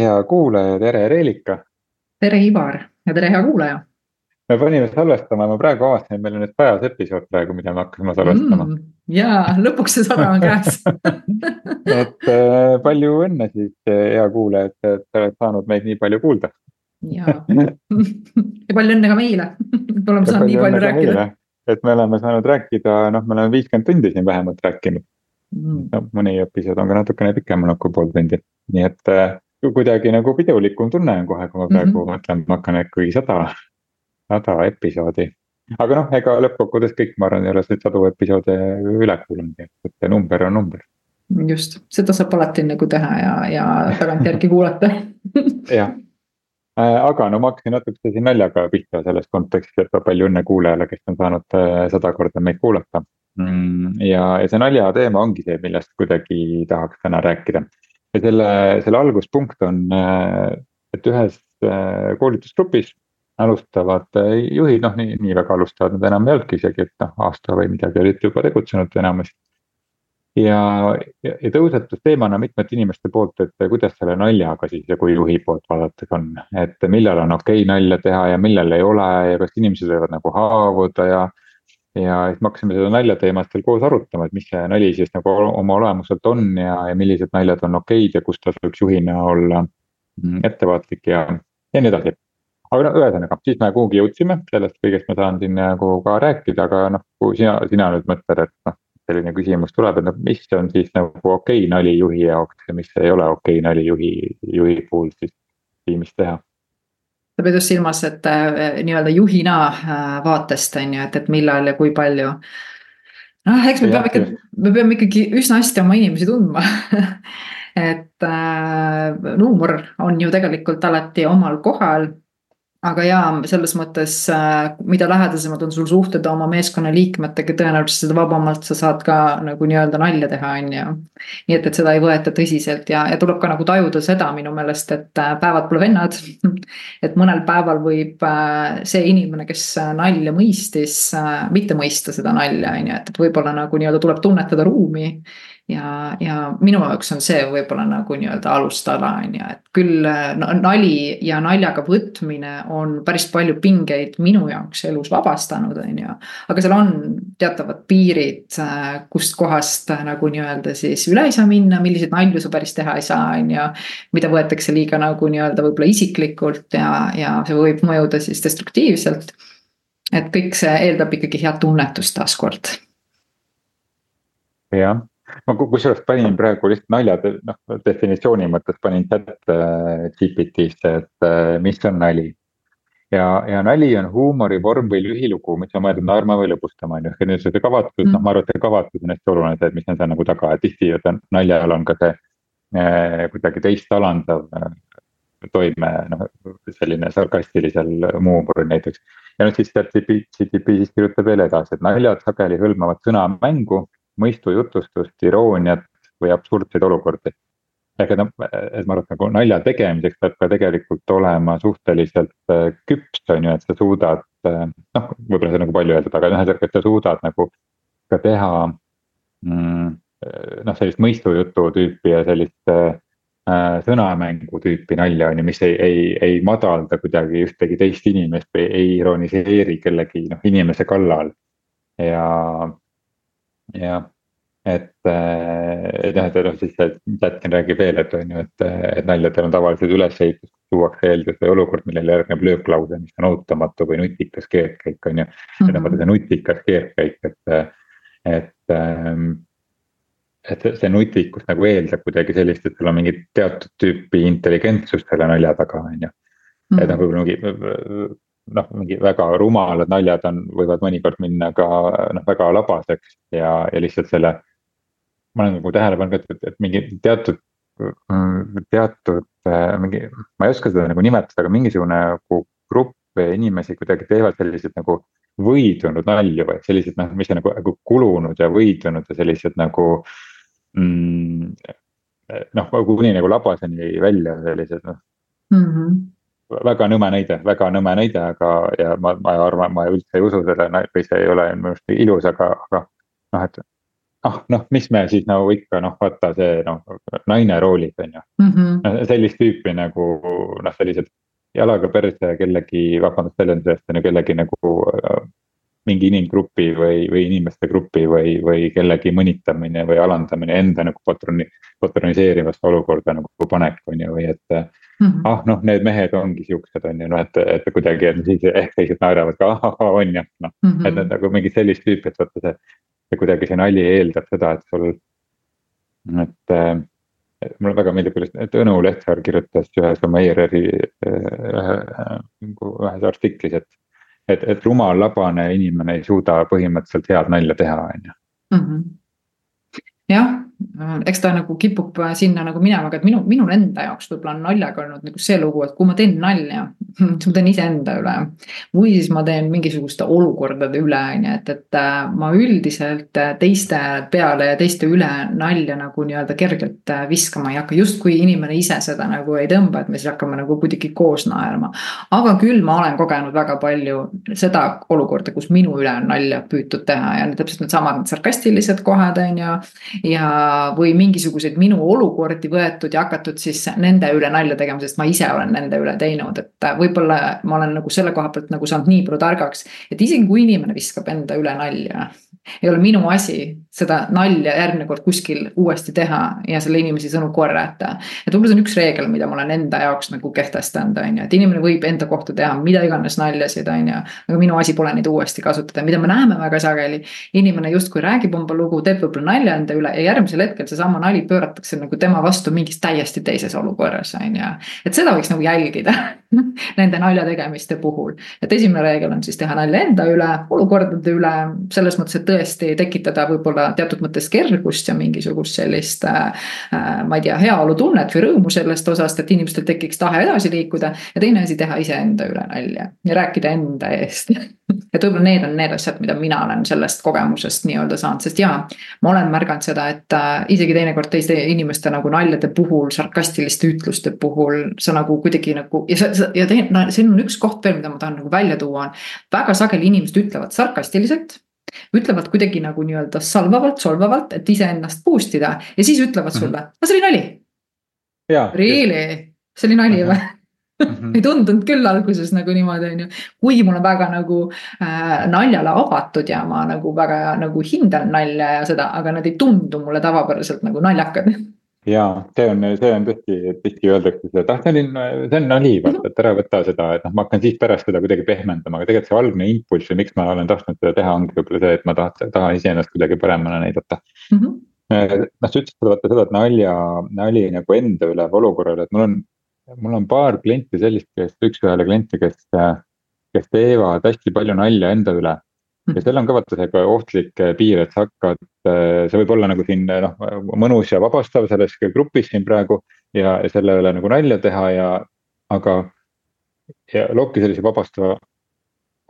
hea kuulaja, tere Reelika. tere Ivar ja tere hea kuulaja. me panime salvestama, ma praegu avastasin, et meil on nüüd sajas episood praegu, mida me hakkasime salvestama mm,. ja lõpuks see sada on käes et äh, palju õnne siis, hea kuulaja, et, et oled saanud meid nii palju kuulda. ja ja palju õnne ka meile, et oleme saanud nii palju rääkida. et me oleme saanud rääkida, noh, me oleme viiskümmend tundi siin vähemalt rääkinud mm.. no mõni episood on ka natukene pikem olnud kui pool tundi, nii et äh, kuidagi nagu pidulikum tunne on kohe, kui ma praegu mm -hmm. mõtlen, ma hakkan ikkagi sada, sada episoodi. aga noh, ega lõppkokkuvõttes kõik, ma arvan, ei ole neid sadu episoode üle kuulanud, et see number on number. just, seda saab alati nagu teha ja, ja tagantjärgi kuulata jah äh, aga no ma hakkasin natukese siin naljaga pihta selles kontekstis, et palju õnne kuulajale, kes on saanud äh, sada korda meid kuulata. Mm, ja, ja see nalja teema ongi see, millest kuidagi tahaks täna rääkida. Ja selle, selle alguspunkt on, äh, et ühes äh, koolitusgrupis alustavad äh, juhid, noh nii, nii väga alustavad nad enam ei olnudki isegi, et noh, aasta või midagi olid juba tegutsenud enamasti. ja, ja, ja tõusetus teemana mitmete inimeste poolt, et kuidas selle naljaga siis ja kui juhi poolt vaadates on, et millal on okei okay nalja teha ja millal ei ole ja kas inimesed võivad nagu haavuda ja ja siis me hakkasime seda naljateemat veel koos arutama, et mis see nali siis nagu oma olemuselt on ja, ja millised naljad on okeid ja kus tasuks juhina olla mm, ettevaatlik ja, ja nii edasi. aga no ühesõnaga, siis me kuhugi jõudsime, sellest kõigest ma saan siin nagu ka rääkida, aga noh, kui sina, sina nüüd mõtled, et noh, selline küsimus tuleb, et noh, mis on siis nagu okei nali juhi jaoks ja mis ei ole okei nali juhi, juhi puhul siis tiimis teha pead just silmas, et äh, nii-öelda juhina äh, vaatest on ju, et, et millal ja kui palju. noh, eks me peame ikka, me peame ikkagi üsna hästi oma inimesi tundma et äh, huumor on ju tegelikult alati omal kohal aga jaa, selles mõttes, äh, mida lähedasemad on sul suhted oma meeskonnaliikmetega, tõenäoliselt seda vabamalt sa saad ka nagu nii-öelda nalja teha, on ju. nii et, et seda ei võeta tõsiselt ja, ja tuleb ka nagu tajuda seda minu meelest, et äh, päevad pole vennad. et mõnel päeval võib äh, see inimene, kes nalja mõistis, mitte mõista seda nalja, on ju, et, et võib-olla nagu nii-öelda tuleb tunnetada ruumi ja, ja minu jaoks on see võib-olla nagu nii-öelda alustala on ju, et küll no, nali ja naljaga võtmine on päris palju pingeid minu jaoks elus vabastanud, on ju. aga seal on teatavad piirid, kust kohast nagu nii-öelda siis üle ei saa minna, milliseid nalju sa päris teha ei saa, on ju. mida võetakse liiga nagu nii-öelda võib-olla isiklikult ja, ja see võib mõjuda siis destruktiivselt. et kõik see eeldab ikkagi head tunnetust taaskord jah, ma kusjuures panin praegu lihtsalt nalja, noh definitsiooni mõttes panin chat äh, GPT-sse, et äh, mis on nali. ja, ja nali on huumori vorm või lühilugu, mis on mõeldud naerma või lõbustama, on ju, ja nüüd see kavatsus mm., noh, ma arvan, et see kavatsus on hästi oluline, see, et mis on seal nagu taga, et tihti on naljal on ka see eh, kuidagi teist alandav toime, noh selline sarkastilisel huumoril näiteks. ja nüüd siis chat GPT siis kirjutab veel edasi, et naljad sageli hõlmavad sõnamängu mõistujutustust, irooniat või absurdseid olukordi. ehk et noh, et ma arvan, et nagu nalja tegemiseks peab ka tegelikult olema suhteliselt äh, küps, on ju, et sa suudad. Äh, noh, võib-olla see on nagu palju öeldud, aga noh, et sa suudad nagu ka teha mm, noh, sellist mõistujutu tüüpi ja sellist äh, sõnamängu tüüpi nalja on ju, mis ei, ei, ei madalda kuidagi ühtegi teist inimest või ei ironiseeri kellegi noh inimese kallal. ja, jah, et, et jah, et noh, siis Lätkin räägib veel, et on ju, et, et naljadel on tavaliselt ülesehitus, tuuakse eeldus või olukord, millele järgneb lööklause, mis on ootamatu või nutikas keerdkäik, on ju. ja nagu see nutikas keerdkäik, et, et, et see nutikus nagu eeldab kuidagi sellist, et sul on mingit teatud tüüpi intelligentsust selle nalja taga, on ju. et noh, võib-olla mingi noh, mingi väga rumalad naljad on, võivad mõnikord minna ka noh, väga labaseks ja, ja lihtsalt selle. ma olen nagu tähele pannud, et, et mingi teatud, teatud mingi, ma ei oska seda nagu nimetada, aga mingisugune nagu grupp inimesi kuidagi teevad selliseid nagu võidunud nalju või sellised noh, mis on nagu, nagu kulunud ja võidunud ja sellised nagu mm,. noh, kuni nagu labaseni välja sellised noh mm -hmm väga nõme näide, väga nõme näide, aga, ja ma, ma arvan, ma üldse ei usu selle või see ei ole minu arust ilus, aga, aga noh, et. ah noh, mis me siis nagu ikka noh, vaata see noh, naine roolis on ju mm. -hmm. sellist tüüpi nagu noh, sellised jalaga perse kellegi, vabandust väljenduse eest, on ju kellegi nagu äh, mingi inimgrupi või, või inimeste grupi või, või kellegi mõnitamine või alandamine enda nagu patroni, patroniseerivasse olukorda nagu panek, on ju, või et. Ah noh, need mehed ongi siuksed, on ju, noh, et, et kuidagi, et siis ehk teised naeravad ka, ahah, on ju, noh mm -hmm.. et need nagu mingid sellist tüüpi, et vaata see, see kuidagi see nali eeldab seda, et sul, et äh, mulle väga meeldib, kuidas, et Õnu Lehtsaar kirjutas ühes oma ERR-i ühe, ühes artiklis, et. et, et rumal, labane inimene ei suuda põhimõtteliselt head nalja teha, on ju. Mhm. jah, eks ta nagu kipub sinna nagu minema, aga et minu, minul enda jaoks võib-olla on naljaga olnud nagu see lugu, et kui ma teen nalja, siis ma teen iseenda üle. või siis ma teen mingisuguste olukordade üle, on ju, et, et äh, ma üldiselt äh, teiste peale ja teiste üle nalja nagu nii-öelda kergelt äh, viskama ei hakka, justkui inimene ise seda nagu ei tõmba, et me siis hakkame nagu kuidagi koos naerma. aga küll ma olen kogenud väga palju seda olukorda, kus minu üle on nalja püütud teha ja täpselt needsamad need sarkastilised kohad, on ju. ja või mingisuguseid minu olukordi võetud ja hakatud siis nende üle nalja tegema, sest ma ise olen nende üle teinud, et võib-olla ma olen nagu selle koha pealt nagu saanud nii palju targaks, et isegi kui inimene viskab enda üle nalja ei ole minu asi seda nalja järgmine kord kuskil uuesti teha ja selle inimese sõnu korrata. et võib-olla see on üks reegel, mida ma olen enda jaoks nagu kehtestanud, on ju, et inimene võib enda kohta teha mida iganes naljasid, on ju. aga minu asi pole neid uuesti kasutada, mida me näeme väga sageli. inimene justkui räägib oma lugu, teeb võib-olla nalja enda üle ja järgmisel hetkel seesama nali pööratakse nagu tema vastu mingis täiesti teises olukorras, on ju. et seda võiks nagu jälgida nende nalja tegemiste puhul. et esimene reegel on siis teha nalja enda üle, olukordade üle, selles mõttes, et tõesti tekitada võib-olla teatud mõttes kergust ja mingisugust sellist äh,. ma ei tea, heaolutunnet või rõõmu sellest osast, et inimestel tekiks tahe edasi liikuda ja teine asi, teha iseenda üle nalja ja rääkida enda eest et võib-olla need on need asjad, mida mina olen sellest kogemusest nii-öelda saanud, sest jaa, ma olen märganud seda, et äh, isegi teinekord teiste inimeste nagu naljade puhul, sarkastiliste ütluste puhul, sa nagu kuidagi nagu ja sa ja teine, no siin on üks koht veel, mida ma tahan nagu välja tuua, on väga sageli inimesed ütlevad sarkastiliselt ütlevad kuidagi nagu nii-öelda salvavalt, solvavalt, et iseennast boost ida ja siis ütlevad mhm. sulle, aga see oli nali. Really, see oli nali või? Mm -hmm. ei tundunud küll alguses nagu niimoodi, on ju. kuigi mul on väga nagu äh, naljale avatud ja ma nagu väga nagu hindan nalja ja seda, aga nad ei tundu mulle tavapäraselt nagu naljakad ja see on, see on tõesti, tihti öeldakse seda, et ah, see on, see on nali, vaata, et ära võta seda, et noh, ma hakkan siis pärast seda kuidagi pehmendama, aga tegelikult see algne impulss või miks ma olen tahtnud seda teha, ongi võib-olla see, et ma tahan, tahan iseennast kuidagi paremana näidata mm. -hmm. noh, sa ütlesid vaata seda, et nalja, nali nagu enda üle või olukorra üle, et mul on, mul on paar klienti sellist, kes, üks-ühele klienti, kes, kes teevad hästi palju nalja enda üle ja seal on ka vaata see ohtlik eh, piir, et sa hakkad, eh, see võib olla nagu siin eh, noh, mõnus ja vabastav selles grupis siin praegu. ja, ja selle üle nagu nalja teha ja, aga, ja loobki sellise vabastava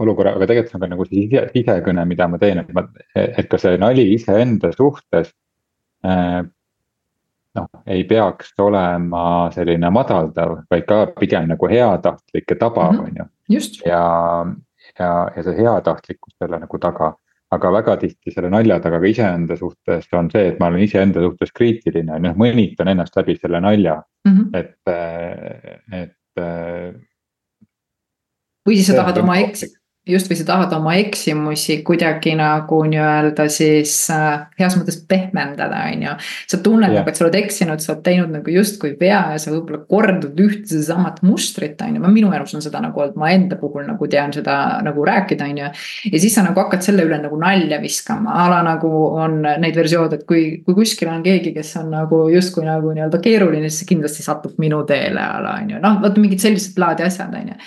olukorra, aga tegelikult see on ka nagu see sise, sisekõne, mida ma teen, et ma, et ka see nali iseenda suhtes äh,. noh, ei peaks olema selline madaldav, vaid ka pigem nagu heatahtlik ja tabav, mhm. on ju. ja, ja, ja see heatahtlikkus selle nagu taga. aga väga tihti selle nalja taga ka iseenda suhtes on see, et ma olen iseenda suhtes kriitiline, noh mõnitan ennast läbi selle nalja mm, -hmm. et, et. või siis sa tahad oma eks-, just või sa tahad oma eksimusi kuidagi nagu nii-öelda siis äh, heas mõttes pehmendada, on ju. sa tunned nagu, et sa oled eksinud, sa oled teinud nagu justkui vea ja sa võib-olla kordad ühte sedasamat mustrit, on ju, minu elus on seda nagu olnud, ma enda puhul nagu tean seda nagu rääkida, on ju. ja siis sa nagu hakkad selle üle nagu nalja viskama, a la nagu on neid versioone, et kui, kui kuskil on keegi, kes on nagu justkui nagu nii-öelda keeruline, siis kindlasti satub minu teele a la on ju, noh, vot mingid sellised laadi asjad, on ju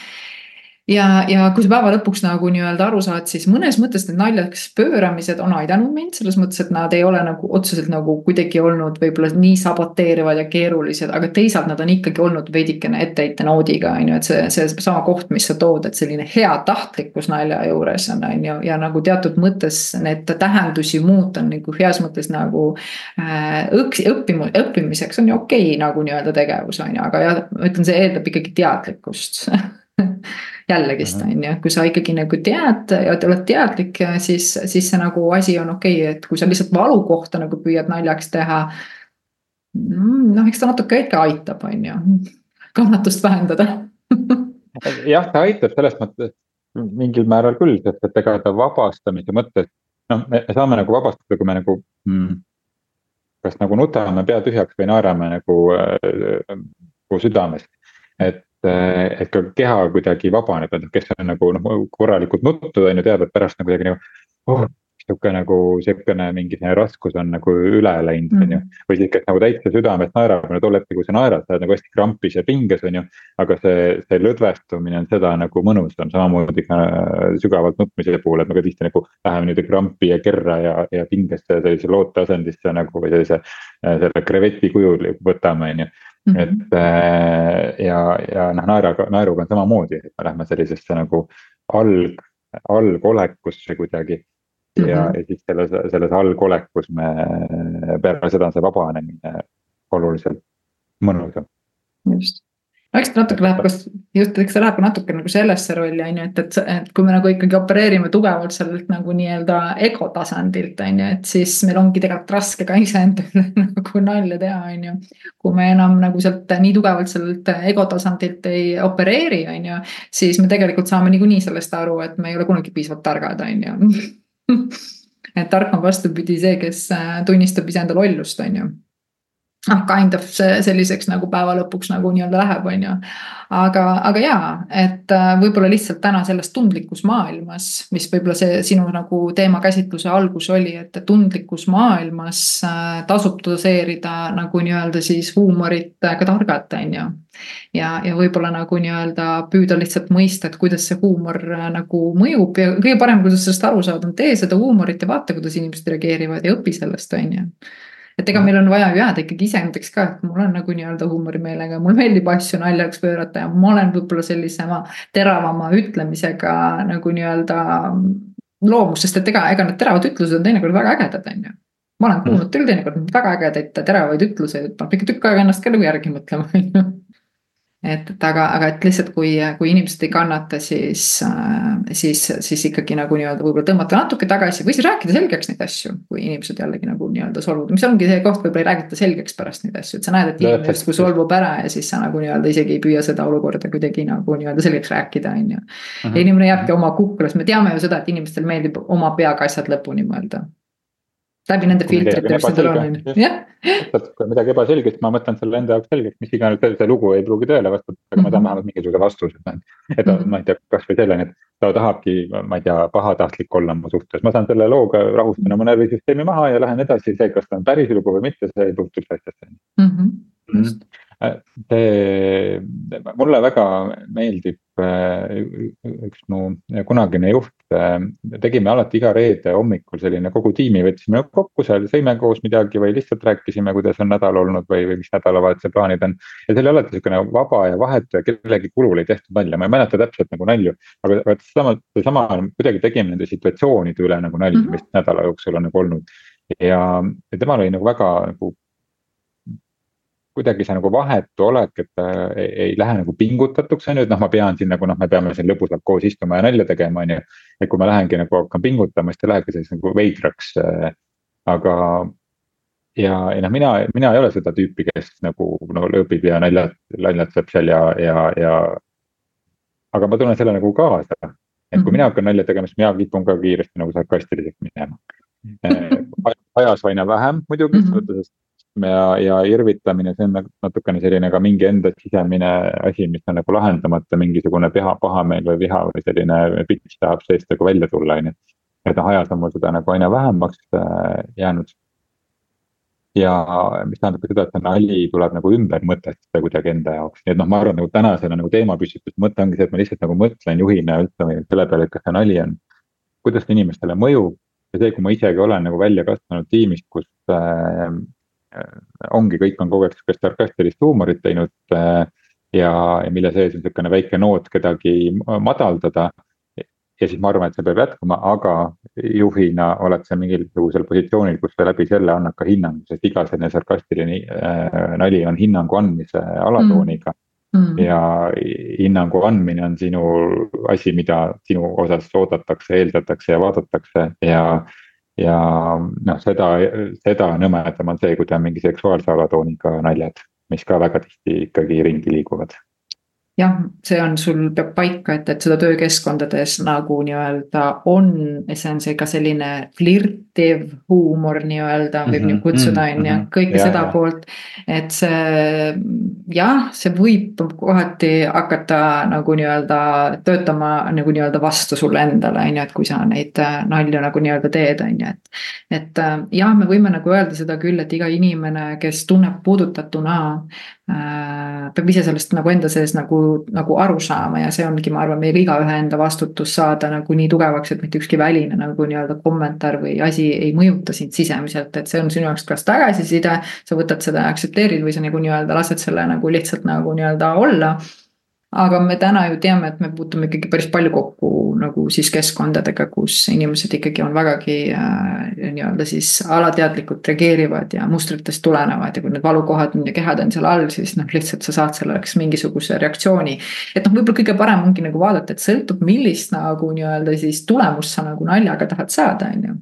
ja, ja kui sa päeva lõpuks nagu nii-öelda aru saad, siis mõnes mõttes need naljaks pööramised on aidanud mind selles mõttes, et nad ei ole nagu otseselt nagu kuidagi olnud võib-olla nii saboteerivad ja keerulised, aga teisalt nad on ikkagi olnud veidikene etteheite noodiga, on ju, et see, see sama koht, mis sa tood, et selline heatahtlikkus nalja juures on, on ju, ja nagu teatud mõttes need tähendusi muuta nagu heas mõttes nagu äh, õks, õppimu-, õppimiseks on ju okei okay, nagu nii-öelda tegevus on ju, aga jah, ma ütlen, see eeldab ikkagi teadlikkust jällegist mhm. on ju, kui sa ikkagi nagu tead ja oled teadlik, siis, siis see nagu asi on okei okay,, et kui sa lihtsalt valukohta nagu püüad naljaks teha. Mm, noh, eks ta natuke ikka aitab, on ju, kannatust vähendada jah, ta aitab selles mõttes mingil määral küll, sest et ega ta vabastamise mõttes, noh, me saame nagu vabastada, kui me nagu mm, kas nagu nutame pea tühjaks või naerame nagu äh, nagu südamest. et, äh, et ka keha kuidagi vabaneb, et kes on nagu noh, korralikult nuttud on ju, teab, et pärast nagu kuidagi nagu oh, sihuke nagu sihukene mingi selline raskus on nagu üle läinud, on ju. Mm. või siis, kes nagu täitsa südamest naerab, no tol hetkel, kui sa naerad, sa oled nagu hästi krampis ja pinges, on ju. aga see, see lõdvestumine on seda nagu mõnusam, samamoodi ka sügavalt nutmise puhul, et me ka tihti nagu läheme niimoodi krampi ja kerra ja, ja pingesse sellise looteasendisse nagu või sellise. selle kreveti kujul võtame, on ju. Et äh, ja, ja noh, naeraga, naeruga on samamoodi, et me lähme sellisesse nagu alg, algolekusse kuidagi ja mm, -hmm. ja siis selles, selles algolekus me, peale seda on see vabanemine oluliselt mõnusam. just, no eks natuke läheb, kas just, eks see läheb ka natuke nagu sellesse rolli on ju, et, et, et kui me nagu ikkagi opereerime tugevalt sellelt nagu nii-öelda ego tasandilt on ju, et siis meil ongi tegelikult raske ka iseenda üle nagu nalja teha, on ju. kui me enam nagu sealt nii tugevalt sellelt ego tasandilt ei opereeri, on ju, siis me tegelikult saame niikuinii sellest aru, et me ei ole kunagi piisavalt targad, on ju et tark on vastupidi see, kes tunnistab iseenda lollust, on ju noh, kind of see selliseks nagu päeva lõpuks nagu nii-öelda läheb, on ju. aga, aga jaa, et äh, võib-olla lihtsalt täna selles tundlikus maailmas, mis võib-olla see sinu nagu teemakäsitluse algus oli, et tundlikus maailmas äh, tasub doseerida nagu nii-öelda siis huumorit ka targalt, on ju. ja, ja võib-olla nagu nii-öelda püüda lihtsalt mõista, et kuidas see huumor äh, nagu mõjub ja kõige parem, kuidas sellest aru saada, on tee seda huumorit ja vaata, kuidas inimesed reageerivad ja õpi sellest, on ju et ega meil on vaja ju jääda ikkagi iseendaks ka, et mul on nagu nii-öelda huumorimeelega, mulle meeldib asju naljaks pöörata ja ma olen võib-olla sellisema teravama ütlemisega nagu nii-öelda loomus, sest et ega, ega need teravad ütlused on teinekord väga ägedad, on ju. ma olen kuulnud küll teinekord väga ägedaid teravaid ütluseid, et paneb ikka tükk aega ennast ka nagu järgi mõtlema, on ju et, et aga, aga et lihtsalt kui, kui inimesed ei kannata, siis, siis, siis ikkagi nagu nii-öelda võib-olla tõmmata natuke tagasi või siis rääkida selgeks neid asju. kui inimesed jällegi nagu nii-öelda solvuvad, mis ongi see koht, võib-olla ei räägita selgeks pärast neid asju, et sa näed, et inimene justkui solvub ära ja siis sa nagu nii-öelda isegi ei püüa seda olukorda kuidagi nagu nii-öelda selgeks rääkida, on ju. ja mhm. inimene jääbki oma kuklas, me teame ju seda, et inimestel meeldib oma peaga asjad lõpuni mõelda läbi nende filtrite, mis nendel on, on ju, jah. kui on midagi ebaselge, siis ma mõtlen selle enda jaoks selgeks, mis iganes see, lugu ei pruugi tõele vastata, aga mm -hmm. ma tahan mhm. vähemalt mingisuguse vastuse, et. mm -hmm. ma ei tea, kasvõi selleni, et ta tahabki, ma ei tea, pahatahtlik olla mu suhtes, ma saan selle looga rahustada oma närvisüsteemi maha ja lähen edasi, see, kas ta on päris lugu või mitte, see ei puutu üldse asjasse mm. -hmm. just see, mulle väga meeldib äh, üks mu kunagine juht, äh, tegime alati iga reede hommikul selline kogu tiimi võtsime kokku seal, sõime koos midagi või lihtsalt rääkisime, kuidas on nädal olnud või, või mis nädalavahetuse plaanid on. ja see oli alati niisugune vaba ja vahetu ja kellegi kulul ei tehtud nalja, ma ei mäleta täpselt nagu nalju. aga, aga seesama, seesama kuidagi tegime nende situatsioonide üle nagu nalja mm, -hmm. mis nädala jooksul on nagu olnud. ja, ja temal oli nagu väga nagu kuidagi see nagu vahetu olek, et äh, ei, ei lähe nagu pingutatuks, on ju, et noh, ma pean siin nagu noh, me peame siin lõbusalt koos istuma ja nalja tegema, on ju. et kui ma lähengi nagu hakkan pingutama, siis ta lähebki selliseks nagu veidraks äh,. aga ja, ja noh, mina, mina ei ole seda tüüpi, kes nagu no lõõbib ja naljat, naljatseb seal ja, ja, ja. aga ma tunnen selle nagu kaasa, et kui mhm. mina hakkan nalja tegema, siis mina kipun ka kiiresti nagu sarkastiliseks minema äh, ajas aina vähem muidugi mm, -hmm. sest ja, ja irvitamine, see on nagu natukene selline ka mingi enda sisemine asi, mis on nagu lahendamata, mingisugune paha, pahameel või viha või selline pits tahab seest nagu välja tulla, on ju. et noh, ajas on mul seda nagu aina vähemaks äh, jäänud. ja mis tähendab ka seda, et see nali tuleb nagu ümber mõtestada kuidagi enda jaoks, nii et noh, ma arvan, nagu tänasele nagu teemapüstituse mõte ongi see, et ma lihtsalt nagu mõtlen juhina üldse selle peale, et kas see nali on, kuidas ta inimestele mõjub ja see, kui ma isegi olen nagu välja kasvanud tiimist, kus Äh, ongi, kõik on kogu aeg sihukest sarkastilist huumorit teinud. Äh, ja, ja mille sees on sihukene väike noot kedagi madaldada. ja siis ma arvan, et see peab jätkuma, aga juhina oled sa mingisugusel positsioonil, kus sa läbi selle annad ka hinnangu, sest iga selline sarkastiline äh, nali on hinnangu andmise alatooniga mm.. mm.. ja hinnangu andmine on sinu asi, mida sinu osas oodatakse, eeldatakse ja vaadatakse ja. Ja noh, seda, seda nõmedam on see, kui ta on mingi seksuaalse alatooniga naljad, mis ka väga tihti ikkagi ringi liiguvad jah, see on, sul peab paika, et, et seda töökeskkondades nagu nii-öelda on, see on see ka selline flirtiv huumor nii-öelda võib mm -hmm, kutsuda, on ju, mhm. kõike ja, seda ja. poolt. et see jah, see võib kohati hakata nagu nii-öelda töötama nagu nii-öelda vastu sulle endale, on ju, et kui sa neid äh, nalju nagu nii-öelda teed, on ju, et. et äh, jah, me võime nagu öelda seda küll, et iga inimene, kes tunneb puudutatuna Äh, peab ise sellest nagu enda sees nagu, nagu aru saama ja see ongi, ma arvan, meil igaühe enda vastutus saada nagu nii tugevaks, et mitte ükski väline nagu nii-öelda kommentaar või asi ei mõjuta sind sisemiselt, et see on sinu jaoks kas tagasiside. sa võtad seda ja aktsepteerid või sa nagu nii-öelda lased selle nagu lihtsalt nagu nii-öelda olla aga me täna ju teame, et me puutume ikkagi päris palju kokku nagu siis keskkondadega, kus inimesed ikkagi on vägagi äh, nii-öelda siis alateadlikult reageerivad ja mustritest tulenevad ja kui need valukohad ja kehad on seal all, siis noh, lihtsalt sa saad selleks mingisuguse reaktsiooni. et noh, võib-olla kõige parem ongi nagu vaadata, et sõltub, millist nagu nii-öelda siis tulemust sa nagu naljaga tahad saada, on ju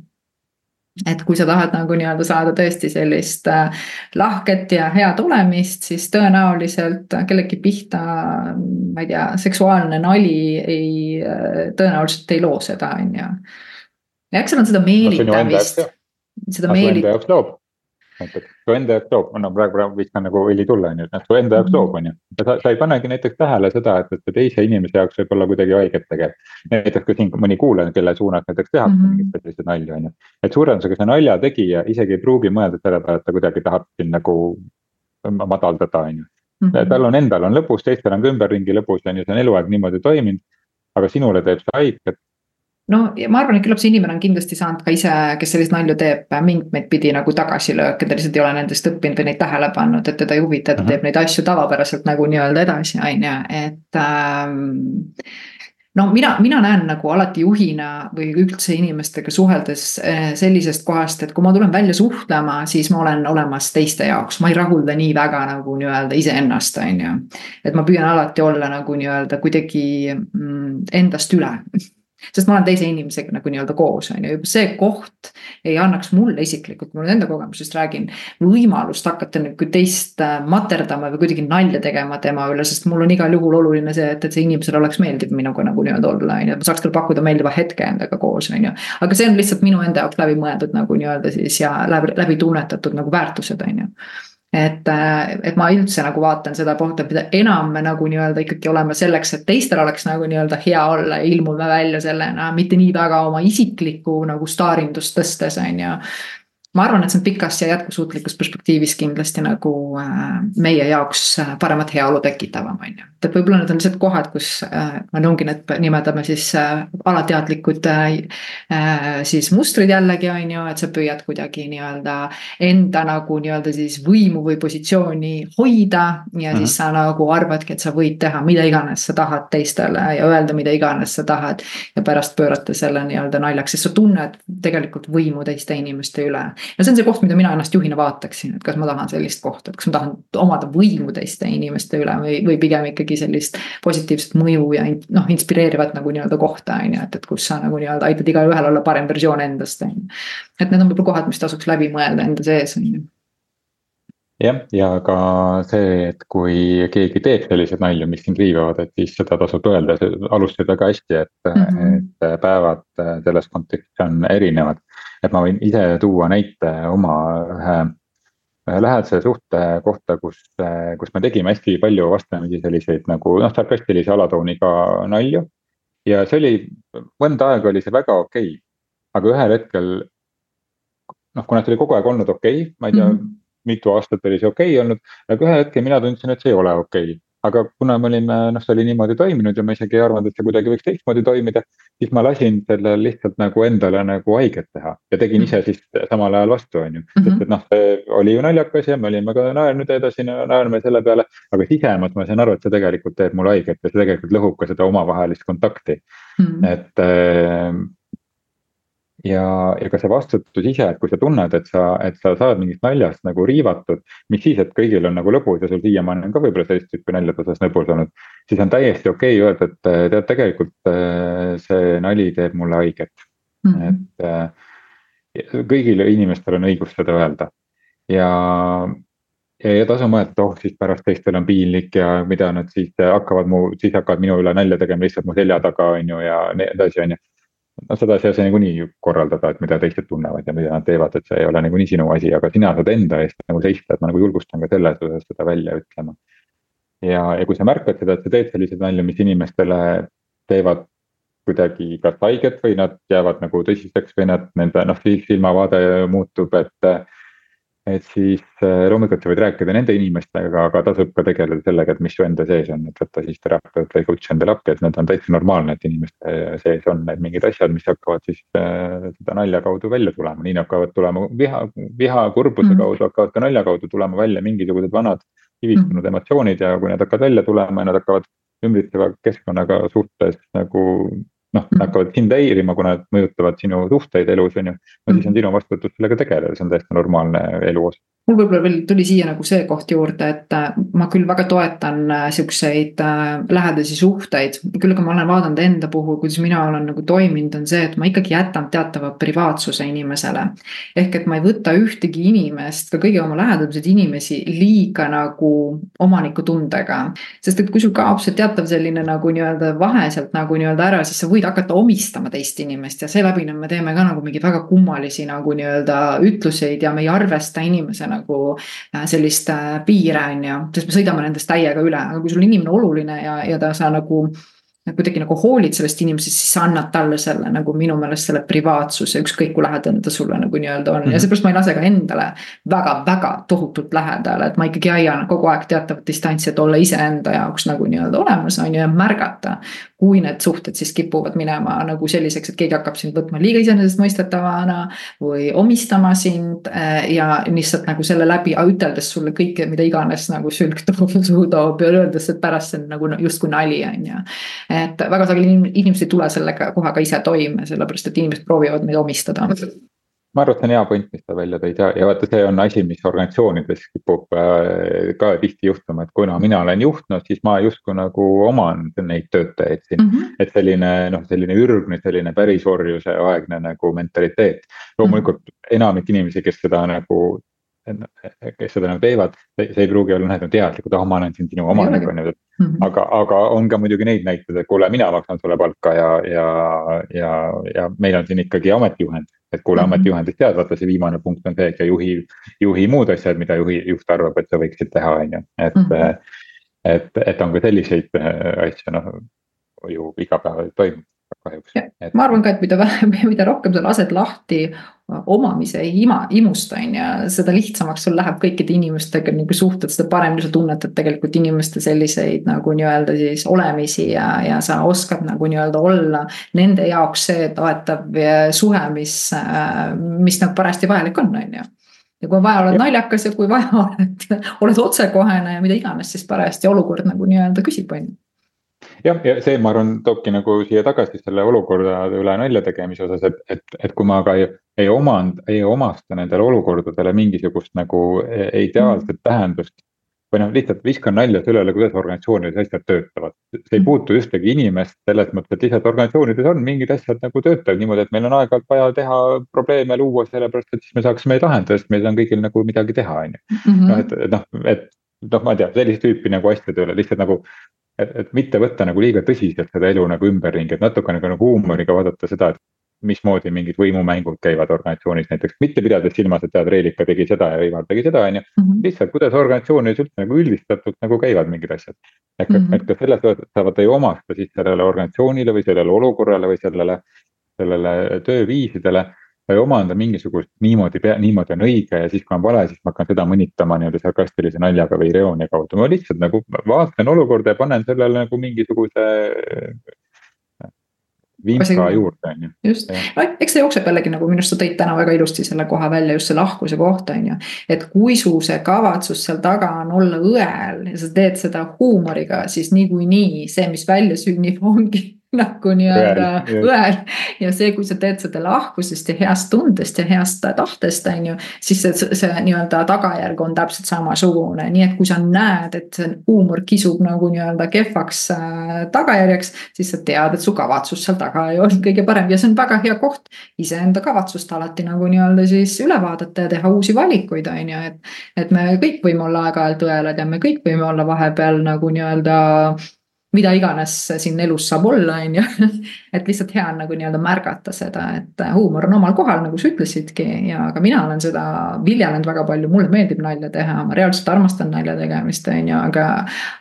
et kui sa tahad nagu nii-öelda saada tõesti sellist äh, lahket ja hea tulemist, siis tõenäoliselt kellegi pihta, ma ei tea, seksuaalne nali ei, äh, tõenäoliselt ei loo seda, on ju. ja eks seal on seda meelitamist. seda meelitamist näiteks su enda jaoks loob, no praegu, viskan nagu õli tulla, on ju, et su enda jaoks loob, on ju. sa, sa ei panegi näiteks tähele seda, et, et see teise inimese jaoks võib olla kuidagi haiget tegev. näiteks kui siin mõni kuulaja, kelle suunas näiteks tehakse mm -hmm. mingeid selliseid nalju, on ju. et suure tõenäosusega see nalja tegija isegi ei pruugi mõelda selle peale, et ta kuidagi tahab sind nagu madaldada, on ju. Mhm. tal on endal on lõbus, teistel on ka ümberringi lõbus, on ju, see on eluaeg niimoodi toiminud. aga sinule teeb see haiget no ja ma arvan, et küllap see inimene on kindlasti saanud ka ise, kes sellist nalju teeb, mitmeid pidi nagu tagasilööke, ta lihtsalt ei ole nendest õppinud või neid tähele pannud, et teda ei huvita, ta -huh. teeb neid asju tavapäraselt nagu nii-öelda edasi, on ju, et ähm, no mina, mina näen nagu alati juhina või üldse inimestega suheldes äh, sellisest kohast, et kui ma tulen välja suhtlema, siis ma olen olemas teiste jaoks, ma ei rahulda nii väga nagu nii-öelda iseennast, on ju. et ma püüan alati olla nagu nii-öelda kuidagi mm, endast üle sest ma olen teise inimesega nagu nii-öelda koos, on ju, juba see koht ei annaks mulle isiklikult, ma nüüd enda kogemusest räägin. võimalust hakata nagu teist äh, materdama või kuidagi nalja tegema tema üle, sest mul on igal juhul oluline see, et, et see inimesele oleks meeldiv minuga nagu nii-öelda olla, on ju, et ma saaks talle pakkuda meeldiva hetke endaga koos, on ju. aga see on lihtsalt minu enda jaoks läbi mõeldud nagu nii-öelda siis ja läbi, läbi tunnetatud nagu väärtused, on ju et, äh, et ma üldse nagu vaatan seda pohta, mida enam me nagu nii-öelda ikkagi oleme selleks, et teistel oleks nagu nii-öelda hea olla ja ilmume välja sellena, mitte nii väga oma isiklikku nagu staarindust tõstes, on ju ma arvan, et see on pikas ja jätkusuutlikus perspektiivis kindlasti nagu äh, meie jaoks äh, paremat heaolu tekitavam, on ju. et võib-olla need on lihtsalt kohad, kus äh, me ongi need, nimetame siis alateadlikud siis mustrid jällegi, on ju, et sa püüad kuidagi nii-öelda enda nagu nii-öelda siis võimu või positsiooni hoida. ja mm -hmm. siis sa nagu arvadki, et sa võid teha mida iganes sa tahad teistele ja öelda mida iganes sa tahad. ja pärast pöörata selle nii-öelda naljaks, sest sa tunned tegelikult võimu teiste inimeste üle ja see on see koht, mida mina ennast juhina vaataksin, et kas ma tahan sellist kohta, et kas ma tahan omada võimu teiste inimeste üle või, või pigem ikkagi sellist positiivset mõju ja noh, inspireerivat nagu nii-öelda kohta, on ju, et, et kus sa nagu nii-öelda aitad igaühel olla parem versioon endast, on ju. et need on võib-olla kohad, mis tasuks läbi mõelda enda sees, on ju jah, ja ka see, et kui keegi teeb selliseid nalju, mis sind riivavad, et siis seda tasub öelda, sa alustasid väga hästi, et mm, -hmm. et päevad selles kontekstis on erinevad et ma võin ise tuua näite oma ühe, ühe lähedase suhte kohta, kus, kus me tegime hästi palju vastamisi selliseid nagu noh, sarkastilise alatooniga nalju. ja see oli, mõnda aega oli see väga okei okay., aga ühel hetkel noh, kuna see oli kogu aeg olnud okei okay,, ma ei tea mm, -hmm. mitu aastat oli see okei okay olnud, aga ühel hetkel mina tundsin, et see ei ole okei okay aga kuna me olime, noh, see oli niimoodi toiminud ja ma isegi ei arvanud, et see kuidagi võiks teistmoodi toimida. siis ma lasin sellel lihtsalt nagu endale nagu haiget teha ja tegin ise siis samal ajal vastu, on ju. sest et noh, see oli ju naljakas ja me olime ka naernud edasi, naerme selle peale. aga sisemas ma sain aru, et see tegelikult teeb mulle haiget ja see tegelikult lõhub ka seda omavahelist kontakti mm. -hmm. et äh, ja, ja ka see vastutus ise, et kui sa tunned, et sa, et sa saad mingist naljast nagu riivatud. mis siis, et kõigil on nagu lõbus ja sul siiamaani on ka võib-olla sellist tüüpi naljade osas lõbus olnud. siis on täiesti okei okay öelda, et tead, tegelikult see nali teeb mulle haiget mm. -hmm. et kõigil inimestel on õigus seda öelda ja, ja, ja tasu mõelda, et oh, siis pärast teistel on piinlik ja mida nad siis hakkavad mu, siis hakkavad minu üle nalja tegema lihtsalt mu selja taga, on ju, ja nii edasi, on ju no seda ei saa sa niikuinii korraldada, et mida teised tunnevad ja mida nad teevad, et see ei ole niikuinii sinu asi, aga sina saad enda eest nagu seista, et ma nagu julgustan ka selles osas seda välja ütlema. ja, ja kui sa märkad seda, et sa teed selliseid nalju, mis inimestele teevad kuidagi kas haiget või nad jäävad nagu tõsiseks või nad, nende noh, silmavaade muutub, et et siis äh, loomulikult sa võid rääkida nende inimestega, aga tasub ka tegeleda sellega, et mis su enda sees on, et võtta siis terapeut või coach endale appi, et need on täitsa normaalne, et inimeste sees on need mingid asjad, mis hakkavad siis äh, seda nalja kaudu välja tulema, nii hakkavad tulema viha, viha, kurbuse mm kaudu hakkavad ka nalja kaudu tulema välja mingisugused vanad kivistunud mm emotsioonid ja kui need hakkavad välja tulema ja nad hakkavad ümbritseva keskkonnaga suhtes nagu noh -hmm., hakkavad sind häirima, kuna nad mõjutavad sinu suhteid elus, on ju. no siis on sinu vastutus sellega tegeleda, see on täiesti normaalne elu osa mul võib-olla veel tuli siia nagu see koht juurde, et äh, ma küll väga toetan äh, siukseid äh, lähedasi suhteid. küll aga ma olen vaadanud enda puhul, kuidas mina olen nagu toiminud, on see, et ma ikkagi jätan teatava privaatsuse inimesele. ehk et ma ei võta ühtegi inimest, ka kõige oma lähedasemaid inimesi liiga nagu omanikutundega. sest et kui sul kaob see teatav selline nagu nii-öelda vahe sealt nagu nii-öelda ära, siis sa võid hakata omistama teist inimest ja seeläbi me teeme ka nagu mingeid väga kummalisi nagu nii-öelda ütluseid ja me ei arvesta inimesena nagu äh, sellist äh, piire, on ju, sest me sõidame nendest täiega üle, aga kui sul inimene oluline ja, ja ta, sa nagu kuidagi nagu hoolid sellest inimesest, siis sa annad talle selle nagu minu meelest selle privaatsuse, ükskõik kui lähedane ta sulle nagu nii-öelda on mm -hmm. ja mhm. seepärast ma ei lase ka endale väga-väga tohutult lähedale, et ma ikkagi hoian kogu aeg teatavat distantsi, et olla iseenda jaoks nagu nii-öelda olemas, on ju, ja märgata kui need suhted siis kipuvad minema nagu selliseks, et keegi hakkab sind võtma liiga iseenesestmõistetavana või omistama sind eh, ja lihtsalt nagu selle läbi üteldes sulle kõike, mida iganes nagu sülg toob, suhu toob ja öeldes, et pärast see on nagu justkui nali, on ju. et väga sageli inimesed ei tule selle kohaga ise toime, sellepärast et inimesed proovivad meid omistada ma arvan, et see on hea point, mis sa välja tõid ja, ja vaata, see on asi, mis organisatsioonides kipub äh, ka tihti juhtuma, et kuna mina olen juht, no siis ma justkui nagu oman neid töötajaid siin mm. -hmm. et selline noh, selline ürgne, selline pärisorjuse aegne nagu mentaliteet. loomulikult mm -hmm. enamik inimesi, kes seda nagu kes seda nagu teevad, see ei pruugi olla noh, et nad teadlikud, ah ma olen siin sinu omanik on ju. -hmm. aga, aga on ka muidugi neid näiteid, et kuule, mina maksan sulle palka ja, ja, ja, ja meil on siin ikkagi ametijuhend et kuule mm -hmm. ametijuhendist tead, vaata see viimane punkt on see, et ja juhi, juhi muud asjad, mida juhi, juht arvab, et sa võiksid teha, on ju, et mm. -hmm. et, et on ka selliseid äh, asju, noh ju igapäevaselt toimub kahjuks. ma arvan ka, et mida vähem, mida rohkem sa lased lahti omamise ima, imust on ju, seda lihtsamaks sul läheb kõikide inimestega nagu suhted, seda paremini sa tunnetad tegelikult inimeste selliseid nagu nii-öelda siis olemisi ja, ja sa oskad nagu nii-öelda olla nende jaoks see toetav suhe, mis, mis nagu parajasti vajalik on, on ju. Ja kui on vaja, oled naljakas ja kui vaja, oled, oled otsekohene ja mida iganes, siis parajasti olukord nagu nii-öelda küsib, on ju jah, ja see, ma arvan, toobki nagu siia tagasi selle olukorra üle nalja tegemise osas, et, et, et kui ma ka ei, ei omand, ei omasta nendele olukordadele mingisugust nagu e-, ideaalset mm. tähendust. või noh, lihtsalt viskan nalja selle üle, kuidas organisatsioonides asjad töötavad. see ei mm. puutu ühtegi inimest selles mõttes, et lihtsalt organisatsioonides on mingid asjad nagu töötavad niimoodi, et meil on aeg-ajalt vaja teha probleeme luua, sellepärast et siis me saaksime neid lahendada, sest meil on kõigil nagu midagi teha, on ju. Mhm. noh, et noh, et noh, ma ei tea, sellist tüüpi nagu asjade üle lihtsalt nagu et, et mitte võtta nagu liiga tõsiselt seda elu nagu ümberringi, et natukene nagu, nagu huumoriga vaadata seda, et mismoodi mingid võimumängud käivad organisatsioonis näiteks, mitte pidades silmas, et tead, Reelika tegi seda ja Ivar tegi seda, on ju. Mhm. lihtsalt, kuidas organisatsioonis üldse nagu üldistatult nagu käivad mingid asjad. et mm, -hmm. et ka selles osas saavad ei omasta siis sellele organisatsioonile või sellele olukorrale või sellele, sellele tööviisidele sa ei omanda mingisugust niimoodi, niimoodi on õige ja siis, kui on vale, siis ma hakkan seda mõnitama nii-öelda sarkastilise naljaga või iroonia kaudu, ma lihtsalt nagu vaatan olukorda ja panen sellele nagu mingisuguse vinka juurde, on ju. just, eks see jookseb jällegi nagu minu arust sa tõid täna väga ilusti selle koha välja, just see lahkuse kohta, on ju. et kui su see kavatsus seal taga on olla õel ja sa teed seda huumoriga, siis niikuinii see, mis välja sünnib, ongi nagu nii-öelda õel. ja see, kui sa teed seda lahkusest ja heast tundest ja heast tahtest, on ju. siis see, see nii-öelda tagajärg on täpselt samasugune, nii et kui sa näed, et see huumor kisub nagu nii-öelda kehvaks äh, tagajärjeks. siis sa tead, et su kavatsus seal taga ei olnud kõige parem ja see on väga hea koht. iseenda kavatsust alati nagu nii-öelda siis üle vaadata ja teha uusi valikuid, on ju, et. et me kõik võime olla aeg-ajalt õelad ja me kõik võime olla vahepeal nagu nii-öelda mida iganes siin elus saab olla, on ju. Et lihtsalt hea on nagu nii-öelda märgata seda, et huumor on omal kohal, nagu sa ütlesidki ja ka mina olen seda viljelenud väga palju, mulle meeldib nalja teha, ma reaalselt armastan nalja tegemist, on ju, aga.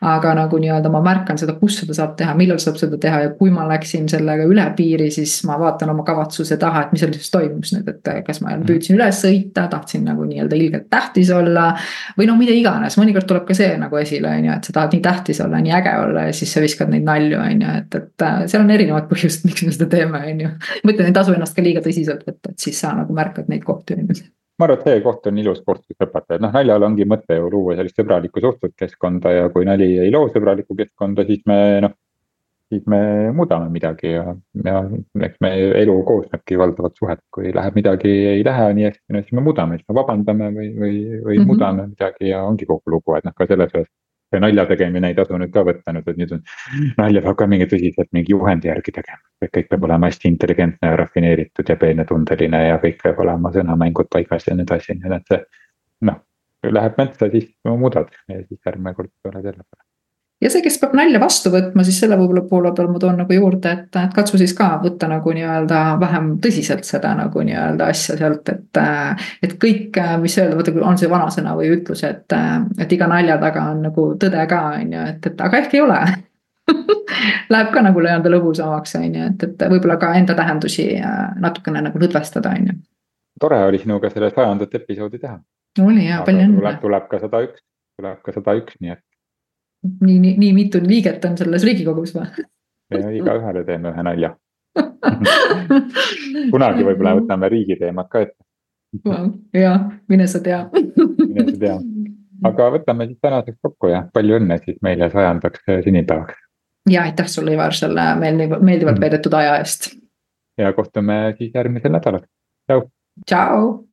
aga nagu nii-öelda ma märkan seda, kus seda saab teha, millal saab seda teha ja kui ma läksin sellega üle piiri, siis ma vaatan oma kavatsuse taha, et mis seal siis toimus nüüd, et kas ma mhm. püüdsin üles sõita, tahtsin nagu nii-öelda ilgelt tähtis olla. või noh, mida iganes, mõnikord tuleb ka see nagu esile, on ju, et sa tahad nii tähtis olla, nii äge olla ja siis sa viskad neid nalju, on ju, et, et äh, seal on erinevad põhjused, miks me seda teeme, on ju. ma ütlen, ei tasu ennast ka liiga tõsiselt võtta, et siis sa nagu märkad neid kohti, on ju ma arvan, et see koht on ilus koht, kus õpetada, et noh, naljal ongi mõte ju luua sellist sõbralikku suhtluskeskkonda ja kui nali ei loo sõbralikku keskkonda, siis me noh. siis me muudame midagi ja, ja eks meie elu koosnebki valdavalt suhet, kui läheb midagi, ei lähe nii hästi, no siis me muudame, siis me vabandame või, või, või mm -hmm. muudame midagi ja ongi kogu lugu, et noh, ka selles ühes see nalja tegemine ei tasu nüüd ka võtta nüüd, et nüüd on nalja peab ka mingi tõsiselt mingi juhendi järgi tegema. et kõik peab olema hästi intelligentne ja rafineeritud ja peenetundeline ja kõik peab olema sõnamängud paigas ja nii edasi, nii et see. noh, läheb metsa, siis muudad ja siis järgmine kord oled jälle parem ja see, kes peab nalja vastu võtma, siis selle võib-olla poole peal ma toon nagu juurde, et, et katsu siis ka võtta nagu nii-öelda vähem tõsiselt seda nagu nii-öelda asja sealt, et. et kõik, mis öelda, vaata on see vanasõna või ütlus, et, et iga nalja taga on nagu tõde ka, on ju, et, et aga ehk ei ole Läheb ka nagu nii-öelda lõbusamaks, on ju, et, et võib-olla ka enda tähendusi natukene nagu lõdvestada, on ju. tore oli sinuga selle sajandat episoodi teha. oli ja palju õnne. tuleb ka sada üks, tuleb ka sada üks, nii et nii, nii, nii mitu liiget on selles riigikogus või? igaühele teeme ühe nalja kunagi võib-olla võtame riigi teemad ka ette ja, mine sa tea mine sa tea, aga võtame siis tänaseks kokku ja palju õnne siis meile sajandaks sünnipäevaks. ja aitäh sulle, Ivar, selle meeldivalt, meeldivalt veedetud aja eest. ja kohtume siis järgmisel nädalal, tšau. tšau.